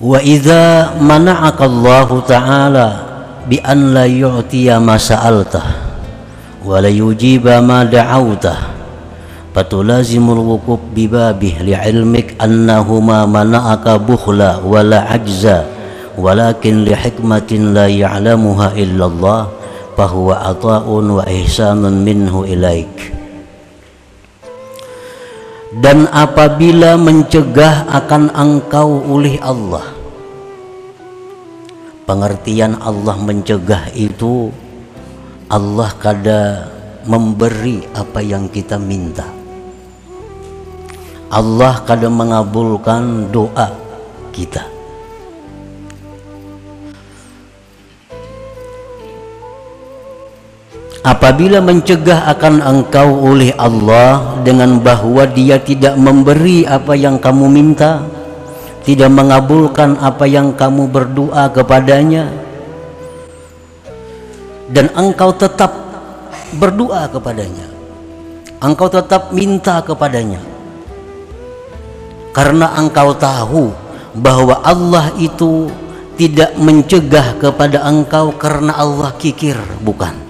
وإذا منعك الله تعالى بأن لا يعطي ما سألته ولا يجيب ما دعوته فتلازم الوقوف ببابه لعلمك أنه ما منعك بخلا ولا عجزا ولكن لحكمة لا يعلمها إلا الله فهو عطاء وإحسان منه إليك dan apabila mencegah akan engkau oleh Allah pengertian Allah mencegah itu Allah kada memberi apa yang kita minta. Allah kadang mengabulkan doa kita Apabila mencegah akan engkau oleh Allah dengan bahwa dia tidak memberi apa yang kamu minta tidak mengabulkan apa yang kamu berdoa kepadanya dan engkau tetap berdoa kepadanya engkau tetap minta kepadanya karena engkau tahu bahwa Allah itu tidak mencegah kepada engkau karena Allah kikir bukan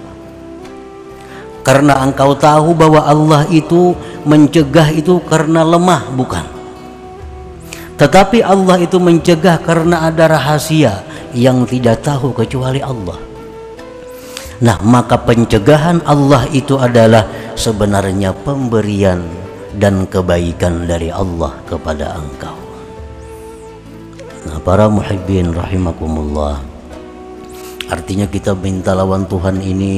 karena engkau tahu bahwa Allah itu mencegah itu karena lemah bukan? Tetapi Allah itu mencegah karena ada rahasia yang tidak tahu kecuali Allah. Nah maka pencegahan Allah itu adalah sebenarnya pemberian dan kebaikan dari Allah kepada engkau. Nah para muhibbin rahimakumullah. Artinya kita minta lawan Tuhan ini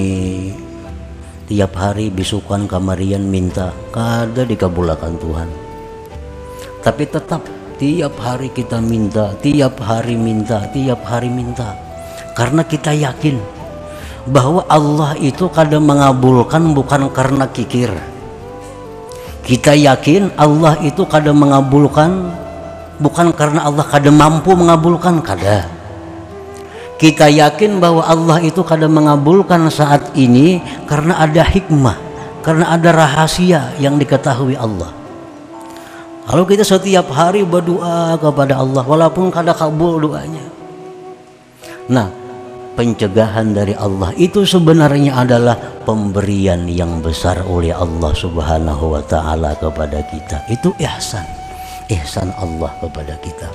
tiap hari bisukan kamarian minta kada dikabulkan Tuhan. Tapi tetap tiap hari kita minta tiap hari minta tiap hari minta. Karena kita yakin bahwa Allah itu kadang mengabulkan bukan karena kikir. Kita yakin Allah itu kadang mengabulkan bukan karena Allah kadang mampu mengabulkan kada kita yakin bahwa Allah itu kadang mengabulkan saat ini karena ada hikmah karena ada rahasia yang diketahui Allah. Kalau kita setiap hari berdoa kepada Allah walaupun kadang kabul doanya. Nah pencegahan dari Allah itu sebenarnya adalah pemberian yang besar oleh Allah Subhanahu wa taala kepada kita. Itu ihsan ihsan Allah kepada kita